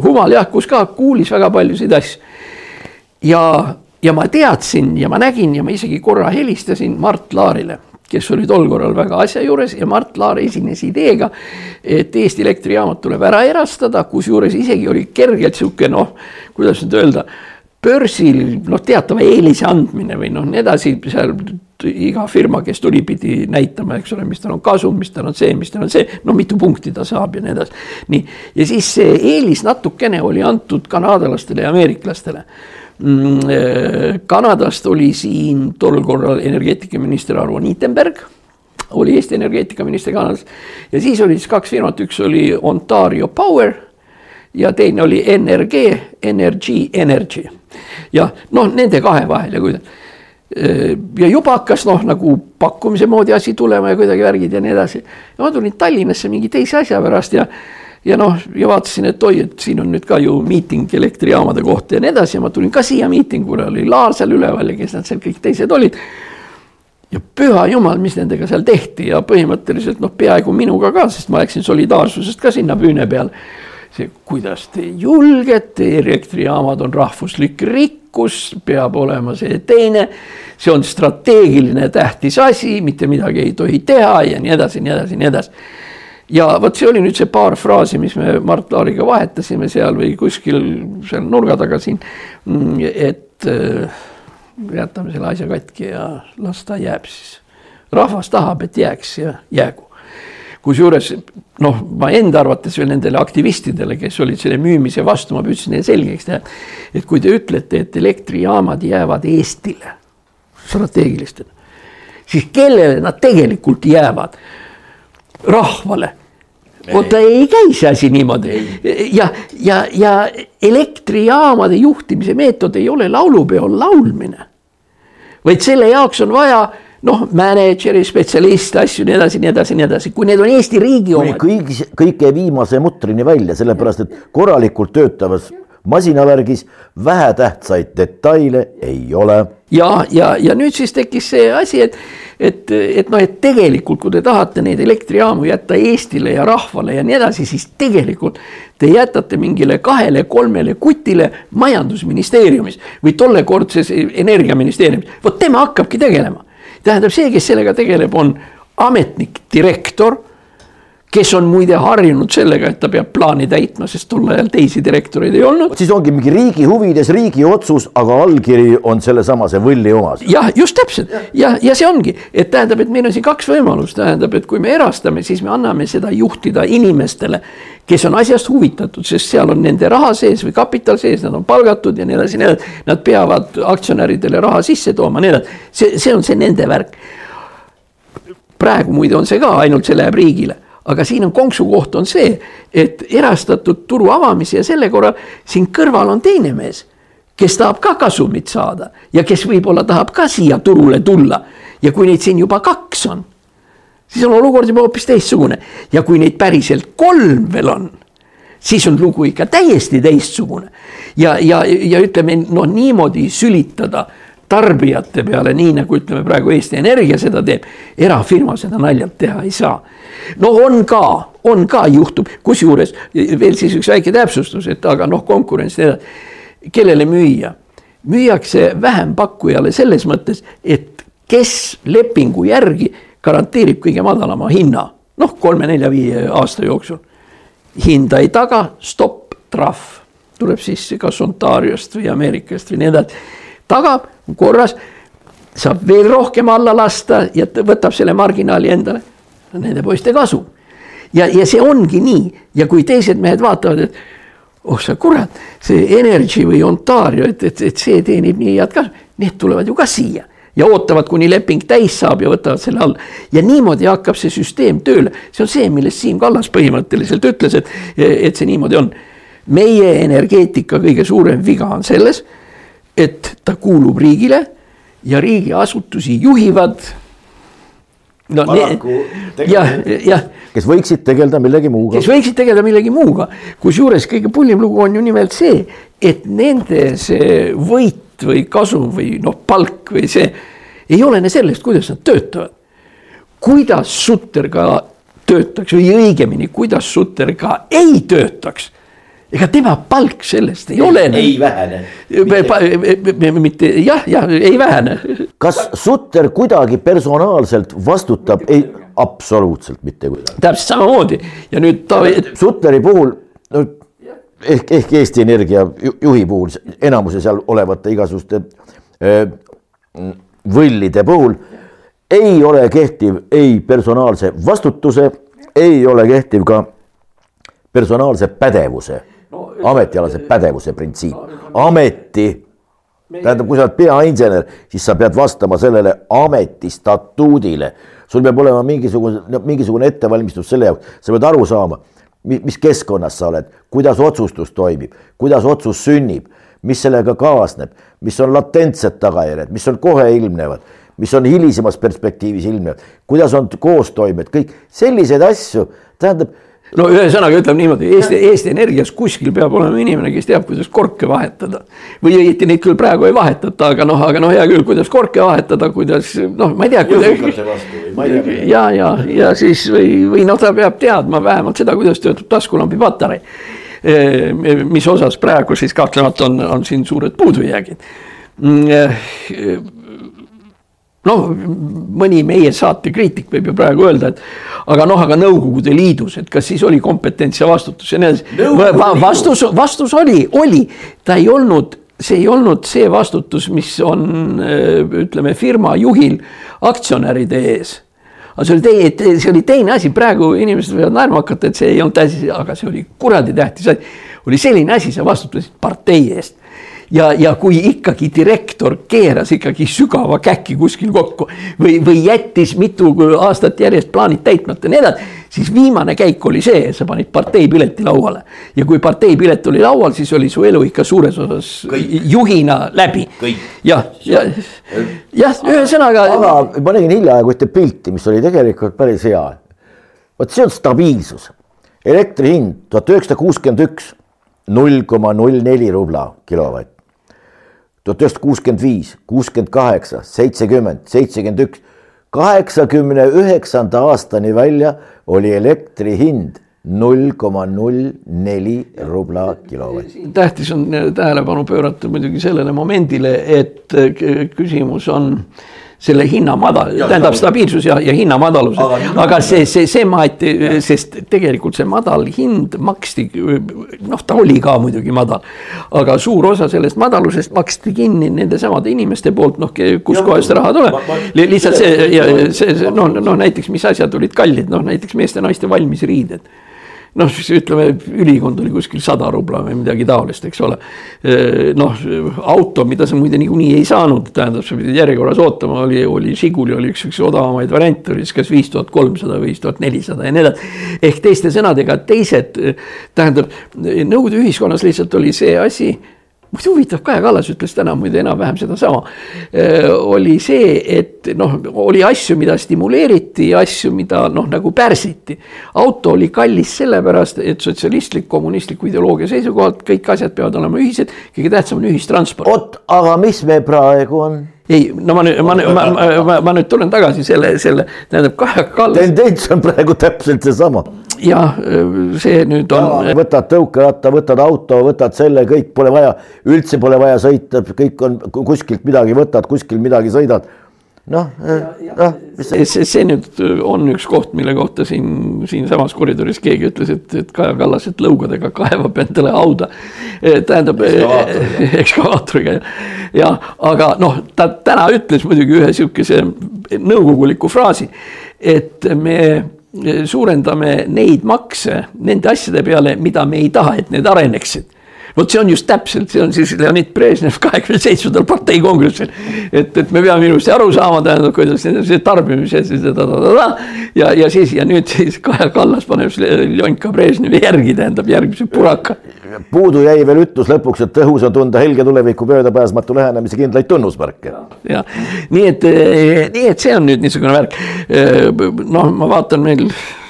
Humal jah, kus ka kuulis väga paljusid asju. ja, ja ma teadsin ja ma nägin ja ma isegi korra helistasin Mart Laarile kes oli tol korral väga asja juures ja Mart Laar esines ideega, et Eesti elektrijaamad tuleb ära erastada, kusjuures isegi oli kergelt sihuke noh, kuidas nüüd öelda börsil noh, teatava eelise andmine või noh, nii edasi, seal iga firma, kes tuli, pidi näitama, eks ole, mis tal on kasum, mis tal on see, mis tal on see, no mitu punkti ta saab ja nii edasi. nii, ja siis see eelis natukene oli antud kanadalastele ja ameeriklastele mm,. Eh, Kanadast oli siin tol korral energeetikaminister Arvo Niitenberg oli Eesti energeetikaminister Kanadas ja siis oli siis kaks firmat, üks oli Ontario Power ja teine oli NRG, Energy, Energy ja noh, nende kahe vahel ja kuidas. ja juba hakkas noh, nagu pakkumise moodi asi tulema ja kuidagi värgid ja nii edasi. ja ma tulin Tallinnasse mingi teise asja pärast ja, ja noh, ja vaatasin, et oi, et siin on nüüd ka ju miiting elektrijaamade kohta ja nii edasi ja ma tulin ka siia miitingule, oli Laar seal üleval ja kes nad seal kõik teised olid ja püha jumal, mis nendega seal tehti ja põhimõtteliselt noh, peaaegu minuga ka, sest ma läksin solidaarsusest ka sinna püüne peale see, kuidas te julgete, elektrijaamad on rahvuslik rikkus, peab olema see teine. see on strateegiline tähtis asi, mitte midagi ei tohi teha ja nii edasi, nii edasi, nii edasi. ja vot see oli nüüd see paar fraasi, mis me Mart Laariga vahetasime seal või kuskil seal nurga taga siin. et äh, jätame selle asja katki ja las ta jääb siis. rahvas tahab, et jääks ja jäägu kusjuures noh, ma enda arvates veel nendele aktivistidele, kes olid selle müümise vastu, ma püüdsin neile selgeks teha. et kui te ütlete, et elektrijaamad jäävad Eestile strateegilistena, siis kellele nad tegelikult jäävad? rahvale oota, ei käi see asi niimoodi ja, ja, ja elektrijaamade juhtimise meetod ei ole laulupeol laulmine. vaid selle jaoks on vaja noh, mänedžeri, spetsialist, asju, nii edasi, nii edasi, nii edasi, kui need on Eesti riigi omad. kõik, kõige viimase mutrini välja, sellepärast et korralikult töötavas masinavärgis vähetähtsaid detaile ei ole. ja, ja, ja nüüd siis tekkis see asi, et, et, et noh, et tegelikult, kui te tahate neid elektrijaamu jätta Eestile ja rahvale ja nii edasi, siis tegelikult te jätate mingile kahele-kolmele kutile majandusministeeriumis või tollekordses energiaministeeriumis, vot tema hakkabki tegelema tähendab, see, kes sellega tegeleb, on ametnik, direktor, kes on muide harjunud sellega, et ta peab plaani täitma, sest tol ajal teisi direktoreid ei olnud. siis ongi mingi riigi huvides riigi otsus, aga allkiri on sellesamase võlli omas. jah, just täpselt ja, ja see ongi, et tähendab, et meil on siin kaks võimalust, tähendab, et kui me erastame, siis me anname seda juhtida inimestele, kes on asjast huvitatud, sest seal on nende raha sees või kapital sees, nad on palgatud ja nii edasi, nii edasi. Nad peavad aktsionäridele raha sisse tooma, nii edasi, see, see on see nende värk. praegu muide on see ka, ainult see läheb riigile aga siin on konksukoht on see, et erastatud turu avamise ja selle korral siin kõrval on teine mees, kes tahab ka kasumit saada ja kes võib-olla tahab ka siia turule tulla. ja kui neid siin juba kaks on, siis on olukord juba hoopis teistsugune ja kui neid päriselt kolm veel on siis on lugu ikka täiesti teistsugune. ja, ja, ja ütleme noh, niimoodi sülitada tarbijate peale, nii nagu ütleme praegu Eesti Energia seda teeb, erafirma seda naljalt teha ei saa no on ka, on ka juhtub, kusjuures veel siis üks väike täpsustus, et aga noh, konkurents, kellele müüa? müüakse vähempakkujale selles mõttes, et kes lepingu järgi garanteerib kõige madalama hinna, noh, kolme-nelja-viie aasta jooksul. hinda ei taga, stopp, trahv tuleb sisse kas Ontariost või Ameerikast või nii edasi. tagab korras, saab veel rohkem alla lasta ja võtab selle marginaali endale nende poiste kasu. ja, ja see ongi nii ja kui teised mehed vaatavad, et oh sa kurat, see Energy või Ontario, et, et, et see teenib nii head kasu, need tulevad ju ka siia ja ootavad, kuni leping täis saab ja võtavad selle alla. ja niimoodi hakkab see süsteem tööle, see on see, millest Siim Kallas põhimõtteliselt ütles, et, et see niimoodi on. meie energeetika kõige suurem viga on selles, et ta kuulub riigile ja riigiasutusi juhivad no, paraku jah. kes võiksid tegeleda millegi muuga. kes võiksid tegeleda millegi muuga, kusjuures kõige pullim lugu on ju nimelt see, et nende see võit või kasum või noh, palk või see ei olene sellest, kuidas nad töötavad. kuidas Sutter ka töötaks või õigemini, kuidas Sutter ka ei töötaks ega tema palk sellest ei olene. ei vähene. mitte jah, jah, ei vähene. kas Sutter kuidagi personaalselt vastutab, ei, absoluutselt mitte kuidagi. täpselt samamoodi ja nüüd ta. Sutteri puhul, no ehk, ehk Eesti Energia juhi puhul, enamuse seal olevate igasuguste võllide puhul ei ole kehtiv ei personaalse vastutuse, ei ole kehtiv ka personaalse pädevuse no, ametialase pädevuse printsiip. no,, ameti meie... tähendab, kui sa oled peainsener, siis sa pead vastama sellele ameti statuudile. sul peab olema mingisugune, mingisugune ettevalmistus selle jaoks, sa pead aru saama, mis keskkonnas sa oled, kuidas otsustus toimib, kuidas otsus sünnib, mis sellega kaasneb, mis on latentsed tagajärjed, mis on kohe ilmnevad, mis on hilisemas perspektiivis ilmnevad, kuidas on koostoimed, kõik selliseid asju, tähendab no ühesõnaga ütleme niimoodi, Eesti, Eesti Energias kuskil peab olema inimene, kes teab, kuidas korke vahetada. või õieti neid küll praegu ei vahetata, aga noh, aga noh, hea küll, kuidas korke vahetada, kuidas noh, ma ei tea kuidas.... ja, ja, ja siis või, või noh, ta peab teadma vähemalt seda, kuidas töötab taskulambi patarei. Eh, mis osas praegu siis kahtlemata on, on siin suured puudujäägid mm, eh, noh, mõni meie saate kriitik võib ju praegu öelda, et aga noh, aga Nõukogude Liidus, et kas siis oli kompetents ja vastutus ja nii edasi. vastus, vastus oli, oli, ta ei olnud, see ei olnud see vastutus, mis on ütleme firma juhil aktsionäride ees. Aga see oli teine, see oli teine asi, praegu inimesed võivad naerma hakata, et see ei olnud asi, aga see oli kuradi tähtis asi. oli selline asi, sa vastutasid partei eest ja, ja kui ikkagi direktor keeras ikkagi sügava käki kuskil kokku või, või jättis mitu aastat järjest plaanid täitmata ja nii edasi, siis viimane käik oli see, sa panid parteipileti lauale. ja kui parteipilet oli laual, siis oli su elu ikka suures osas Kõik. juhina läbi. jah, ja, jah, ühesõnaga. aga ma nägin hiljaaegu ühte pilti, mis oli tegelikult päris hea. vot see on stabiilsus, elektri hind tuhat üheksasada kuuskümmend üks null koma null neli rubla kilovatt tuhat üheksasada kuuskümmend viis, kuuskümmend kaheksa, seitsekümmend, seitsekümmend üks, kaheksakümne üheksanda aastani välja oli elektri hind null koma null neli rubla kilovatt. tähtis on tähelepanu pöörata muidugi sellele momendile, et küsimus on selle hinna madal, tähendab stabiilsus ja, ja hinna madalus. aga, see, see, see maeti, sest tegelikult see madal hind maksti, noh, ta oli ka muidugi madal. aga suur osa sellest madalusest maksti kinni nendesamade inimeste poolt, noh, kuskohast raha tuleb. lihtsalt see see, see noh, noh näiteks, mis asjad olid kallid, noh näiteks meeste-naiste valmisriided noh, siis ütleme, ülikond oli kuskil sada rubla või midagi taolist, eks ole. noh, auto, mida sa muide niikuinii ei saanud, tähendab, sa pidid järjekorras ootama, oli, oli Žiguli oli üks, üks odavamaid variante, oli siis kas viis tuhat kolmsada, viis tuhat nelisada ja nii edasi. ehk teiste sõnadega, teised, tähendab, Nõukogude ühiskonnas lihtsalt oli see asi muidu huvitav, Kaja Kallas ütles täna muide enam-vähem sedasama. oli see, et noh, oli asju, mida stimuleeriti ja asju, mida noh, nagu pärsiti. auto oli kallis sellepärast, et sotsialistlik, kommunistliku ideoloogia seisukohalt kõik asjad peavad olema ühised, kõige tähtsam on ühistransport. oot, aga mis me praegu on? ei, no ma nüüd, ma, ma, ma, ma, ma nüüd tulen tagasi selle, selle, tähendab Kaja Kallas. tendents on praegu täpselt seesama jah, see nüüd on. võtad tõukeratta, võtad auto, võtad selle, kõik pole vaja, üldse pole vaja sõita, kõik on kuskilt midagi võtad, kuskil midagi sõidad noh, noh. see, see, see nüüd on üks koht, mille kohta siin, siinsamas koridoris keegi ütles, et, et Kaja Kallas, et lõugadega kaevab endale hauda. tähendab ekskavaatoriga [laughs] ja, aga noh, ta täna ütles muidugi ühe sihukese nõukoguliku fraasi, et me suurendame neid makse nende asjade peale, mida me ei taha, et need areneksid vot see on just täpselt, see on siis Leonid Brežnev kahekümne seitsmendal partei kongressil. et, et me peame ilusti aru saama, tähendab, kuidas see tarbimise ja, ja siis ja nüüd siis Kaja Kallas paneb Ljonka Brežnevi järgi, tähendab järgmise puraka. Puudu jäi veel ütlus lõpuks, et õhus on tunda helge tuleviku möödapääsmatu lähenemise kindlaid tunnusmärke. ja nii et, nii et see on nüüd niisugune värk. noh, ma vaatan meil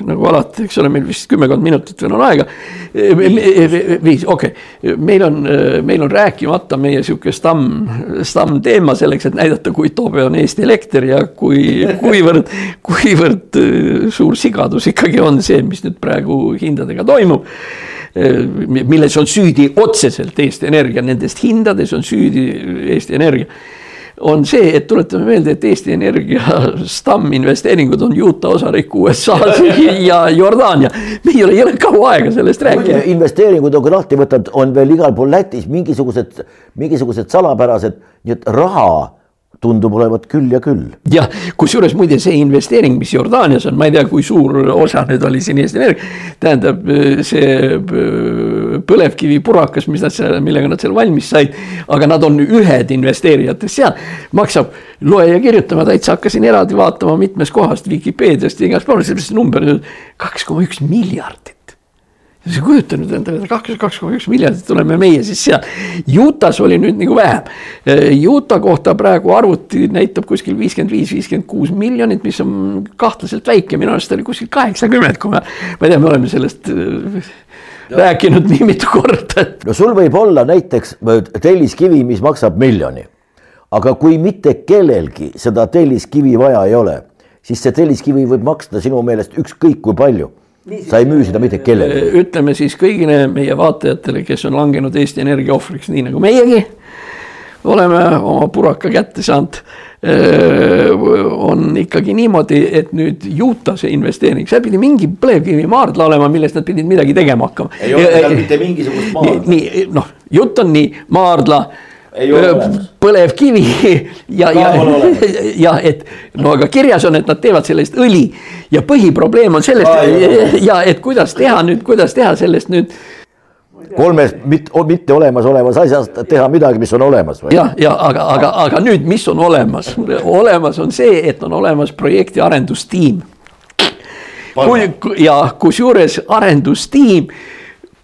nagu alati, eks ole, meil vist kümmekond minutit veel on aega. viis, okei okay., meil on, meil on rääkimata meie sihuke stamm, stammteema selleks, et näidata, kui tobe on Eesti elekter ja kui, kuivõrd, kuivõrd suur sigadus ikkagi on see, mis nüüd praegu hindadega toimub äh, milles on süüdi otseselt Eesti Energia, nendest hindades on süüdi Eesti Energia on see, et tuletame meelde, et Eesti Energia [laughs] stamminvesteeringud on Utah osariik USA-s [laughs] ja Jordaania. meil ei ole kaua aega sellest rääkida. investeeringud on ka lahti võtnud, on veel igal pool Lätis mingisugused, mingisugused salapärased, nii et raha tundub olevat küll ja küll. jah, kusjuures muide see investeering, mis Jordaanias on, ma ei tea, kui suur osa nüüd oli siin Eesti Energia. tähendab see põlevkivipurakas, mis nad seal, millega nad seal valmis said. aga nad on ühed investeerijatest seal, maksab, loe ja kirjuta, ma täitsa hakkasin eraldi vaatama mitmest kohast Vikipeediast ja igast poolest, see number kaks koma üks miljardit sa kujuta nüüd endale, kaks, kaks koma üks miljardit oleme meie siis seal. Utah's oli nüüd nagu vähem. Utah kohta praegu arvuti näitab kuskil viiskümmend viis, viiskümmend kuus miljonit, mis on kahtlaselt väike, minu arust oli kuskil kaheksakümmend, kui me, ma ei tea, me oleme sellest. Rääkinud nii mitu korda. no sul võib olla näiteks telliskivi, mis maksab miljoni. aga kui mitte kellelgi seda telliskivi vaja ei ole, siis see telliskivi võib maksta sinu meelest ükskõik kui palju sa ei müü seda mitte kellelegi. ütleme siis kõigile meie vaatajatele, kes on langenud Eesti Energia ohvriks, nii nagu meiegi oleme oma puraka kätte saanud. On ikkagi niimoodi, et nüüd Utah see investeering, seal pidi mingi põlevkivimaardla olema, millest nad pidid midagi tegema hakkama. ei ole seal mitte mingisugust maardla. nii, noh, jutt on nii, maardla põlevkivi ja, ja, [laughs] ja et no aga kirjas on, et nad teevad sellest õli ja põhiprobleem on sellest Aa, [laughs] ja et kuidas teha nüüd, kuidas teha sellest nüüd kolmest mitte, mitte olemasolevas asjast teha midagi, mis on olemas jah, ja aga, aga, aga nüüd, mis on olemas? olemas on see, et on olemas projekti arendustiim. ja kusjuures arendustiim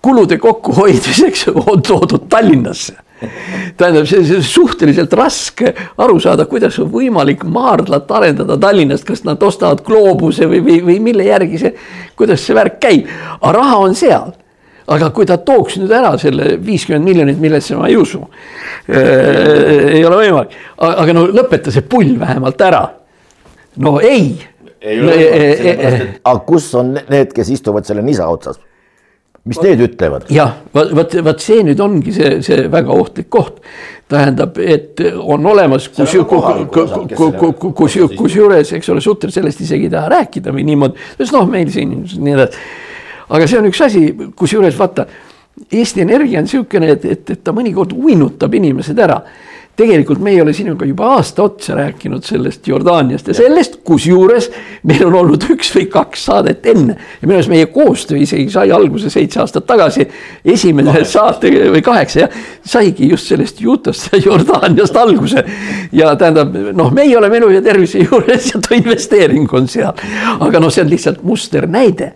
kulude kokkuhoidmiseks on toodud Tallinnasse. Tähendab, see on suhteliselt raske aru saada, kuidas on võimalik maardlat arendada Tallinnast, kas nad ostavad gloobuse või, või, või mille järgi see, kuidas see värk käib, aga raha on seal aga kui ta tooks nüüd ära selle viiskümmend miljonit, millesse ma ei usu äh,. ei ole võimalik, aga no lõpeta see pull vähemalt ära. no ei. võimalik, sellepärast et, aga kus on need, kes istuvad selle nisa otsas? mis need ütlevad? jah, vot, vot see nüüd ongi see, see väga ohtlik koht. tähendab, et on olemas, kus, kus, kusjuures, eks ole, Sutter sellest isegi ei taha rääkida või niimoodi, sest noh, meil siin nii edasi. Aga see on üks asi, kusjuures vaata, Eesti Energia on niisugune, et, et, et ta mõnikord uinutab inimesed ära tegelikult me ei ole sinuga juba aasta otsa rääkinud sellest Jordaaniast ja sellest, kusjuures meil on olnud üks või kaks saadet enne. ja minu arust meie koostöö isegi sai alguse seitse aastat tagasi. esimene kaheksa. saate või kaheksa jah, saigi just sellest ja Jordaaniast alguse. ja tähendab, noh, meie oleme elu ja tervise juures ja too investeering on seal. aga noh, see on lihtsalt musternäide.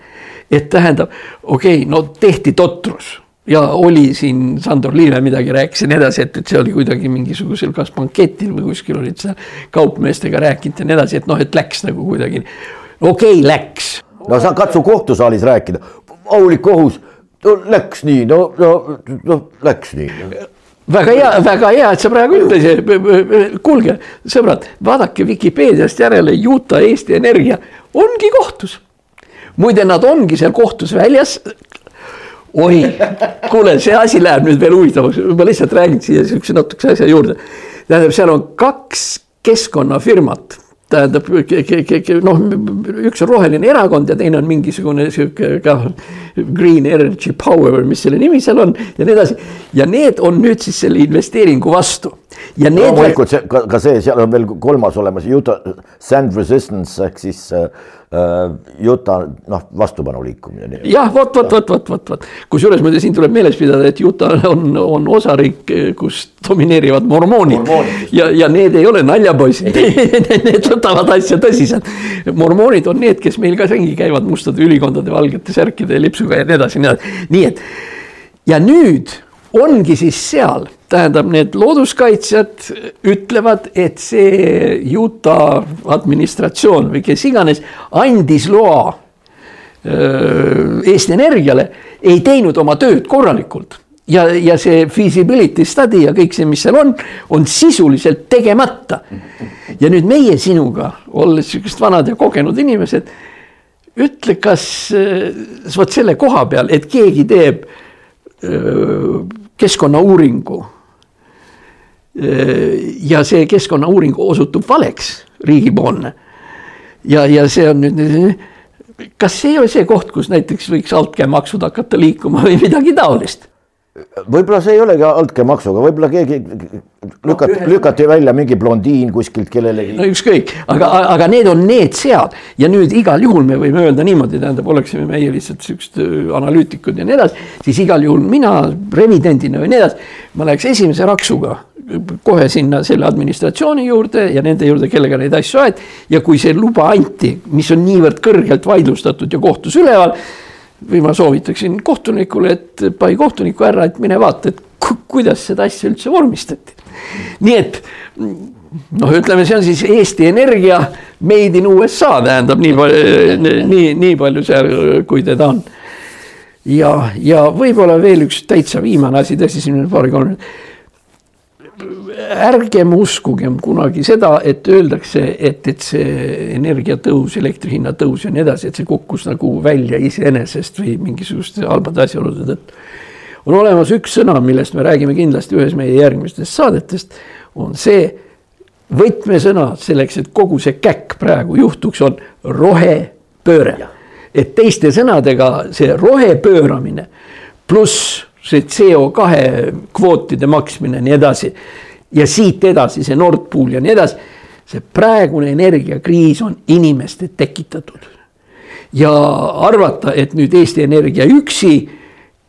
Et tähendab, okei okay,, no tehti totrus ja oli siin Sandor Liive midagi rääkis ja nii edasi, et, et see oli kuidagi mingisugusel kas banketil või kuskil olid seal kaupmeestega rääkinud ja nii edasi, et noh, et läks nagu kuidagi. okei okay,, läks. no sa katsu kohtusaalis rääkida, aulik kohus, no läks nii, no, no, no läks nii väga hea, väga hea, et sa praegu ütlesid, kuulge, sõbrad, vaadake Vikipeediast järele, Utah Eesti Energia ongi kohtus. Muide, nad ongi seal kohtus väljas oi, kuule, see asi läheb nüüd veel huvitavaks, ma lihtsalt räägin siia sihukese natukese asja juurde. tähendab, seal on kaks keskkonnafirmat tähendab noh, üks on roheline erakond ja teine on mingisugune sihuke ka Green Energy Power, mis selle nimi seal on ja nii edasi. ja need on nüüd siis selle investeeringu vastu. Ja need. loomulikult see ka, ka see, seal on veel kolmas olemas, Utah Sand Resistance ehk siis äh, Äh, Utah noh, vastupanu liikumine. jah, vot, vot, vot, vot, vot, vot, kusjuures muide siin tuleb meeles pidada, et Utah on, on osariik, kus domineerivad mormoonid, mormoonid. ja, ja need ei ole naljapoisid [laughs] Need võtavad asja tõsiselt. mormoonid on need, kes meil ka ringi käivad mustade ülikondade, valgete särkide ja lipsuga ja nii edasi, nii edasi, nii et ja nüüd ongi siis seal, tähendab, need looduskaitsjad ütlevad, et see Utah administratsioon või kes iganes andis loa Eesti Energiale, ei teinud oma tööd korralikult ja, ja see feasibility study ja kõik see, mis seal on, on sisuliselt tegemata. ja nüüd meie sinuga, olles sihukesed vanad ja kogenud inimesed, ütle, kas vot selle koha peal, et keegi teeb keskkonnauuringu. ja see keskkonnauuring osutub valeks, riigipoolne. ja, ja see on nüüd, kas see ei ole see koht, kus näiteks võiks altkäemaksud hakata liikuma või midagi taolist? Võib-olla see ei olegi altkäemaksuga, võib-olla keegi lükati no,, lükati välja mingi blondiin kuskilt kellelegi. no ükskõik, aga, aga need on need seal ja nüüd igal juhul me võime öelda niimoodi, tähendab, oleksime meie lihtsalt siuksed äh, analüütikud ja nii edasi, siis igal juhul mina revidendina või nii edasi, ma läheks esimese raksuga kohe sinna selle administratsiooni juurde ja nende juurde, kellega neid asju aeti ja kui see luba anti, mis on niivõrd kõrgelt vaidlustatud ja kohtus üleval või ma soovitaksin kohtunikule, et pai kohtuniku ära, et mine vaata, et kuidas seda asja üldse vormistati. nii et noh, ütleme, see on siis Eesti Energia made in USA tähendab nii palju, nii, nii palju seal, kui teda on. ja, ja võib-olla veel üks täitsa viimane asi, tõesti siin paari-kolm ärgem uskugem kunagi seda, et öeldakse, et, et see energiatõus, elektri hinna tõus ja nii edasi, et see kukkus nagu välja iseenesest või mingisuguste halbade asjaolude tõttu. on olemas üks sõna, millest me räägime kindlasti ühes meie järgmistest saadetest, on see võtmesõna selleks, et kogu see käkk praegu juhtuks, on rohepööre. et teiste sõnadega see rohepööramine pluss see CO2 kvootide maksmine, nii edasi ja siit edasi see Nord Pool ja nii edasi. see praegune energiakriis on inimeste tekitatud. ja arvata, et nüüd Eesti Energia üksi,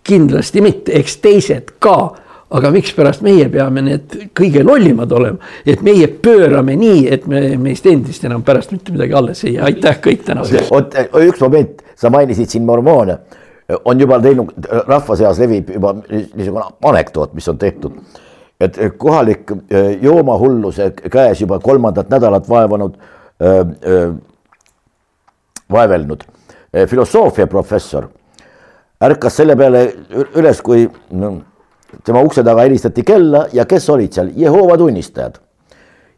kindlasti mitte, eks teised ka aga mikspärast meie peame need kõige lollimad olema, et meie pöörame nii, et me meist endist enam pärast mitte midagi alles ei jää, aitäh kõik tänaseks. oot, üks moment, sa mainisid siin mormoone, on juba teinud, rahva seas levib juba niisugune anekdoot, mis on tehtud et kohalik äh, joomahulluse käes juba kolmandat nädalat vaevanud, äh, vaevelnud filosoofiaprofessor ärkas selle peale üles, kui no, tema ukse taga helistati kella ja kes olid seal, Jehoova tunnistajad.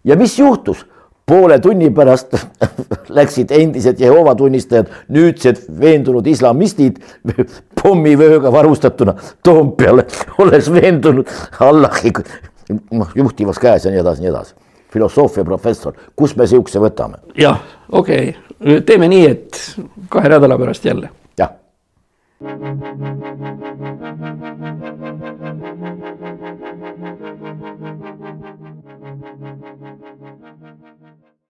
ja mis juhtus? Poole tunni pärast [laughs] läksid endised Jehova tunnistajad, nüüdsed veendunud islamistid [laughs] pommivööga varustatuna Toompeale, olles veendunud Allahi [laughs] noh, juhtivas käes ja nii edasi, nii edasi. filosoofia professor, kus me sihukese võtame? jah, okei okay., teeme nii, et kahe nädala pärast jälle. jah.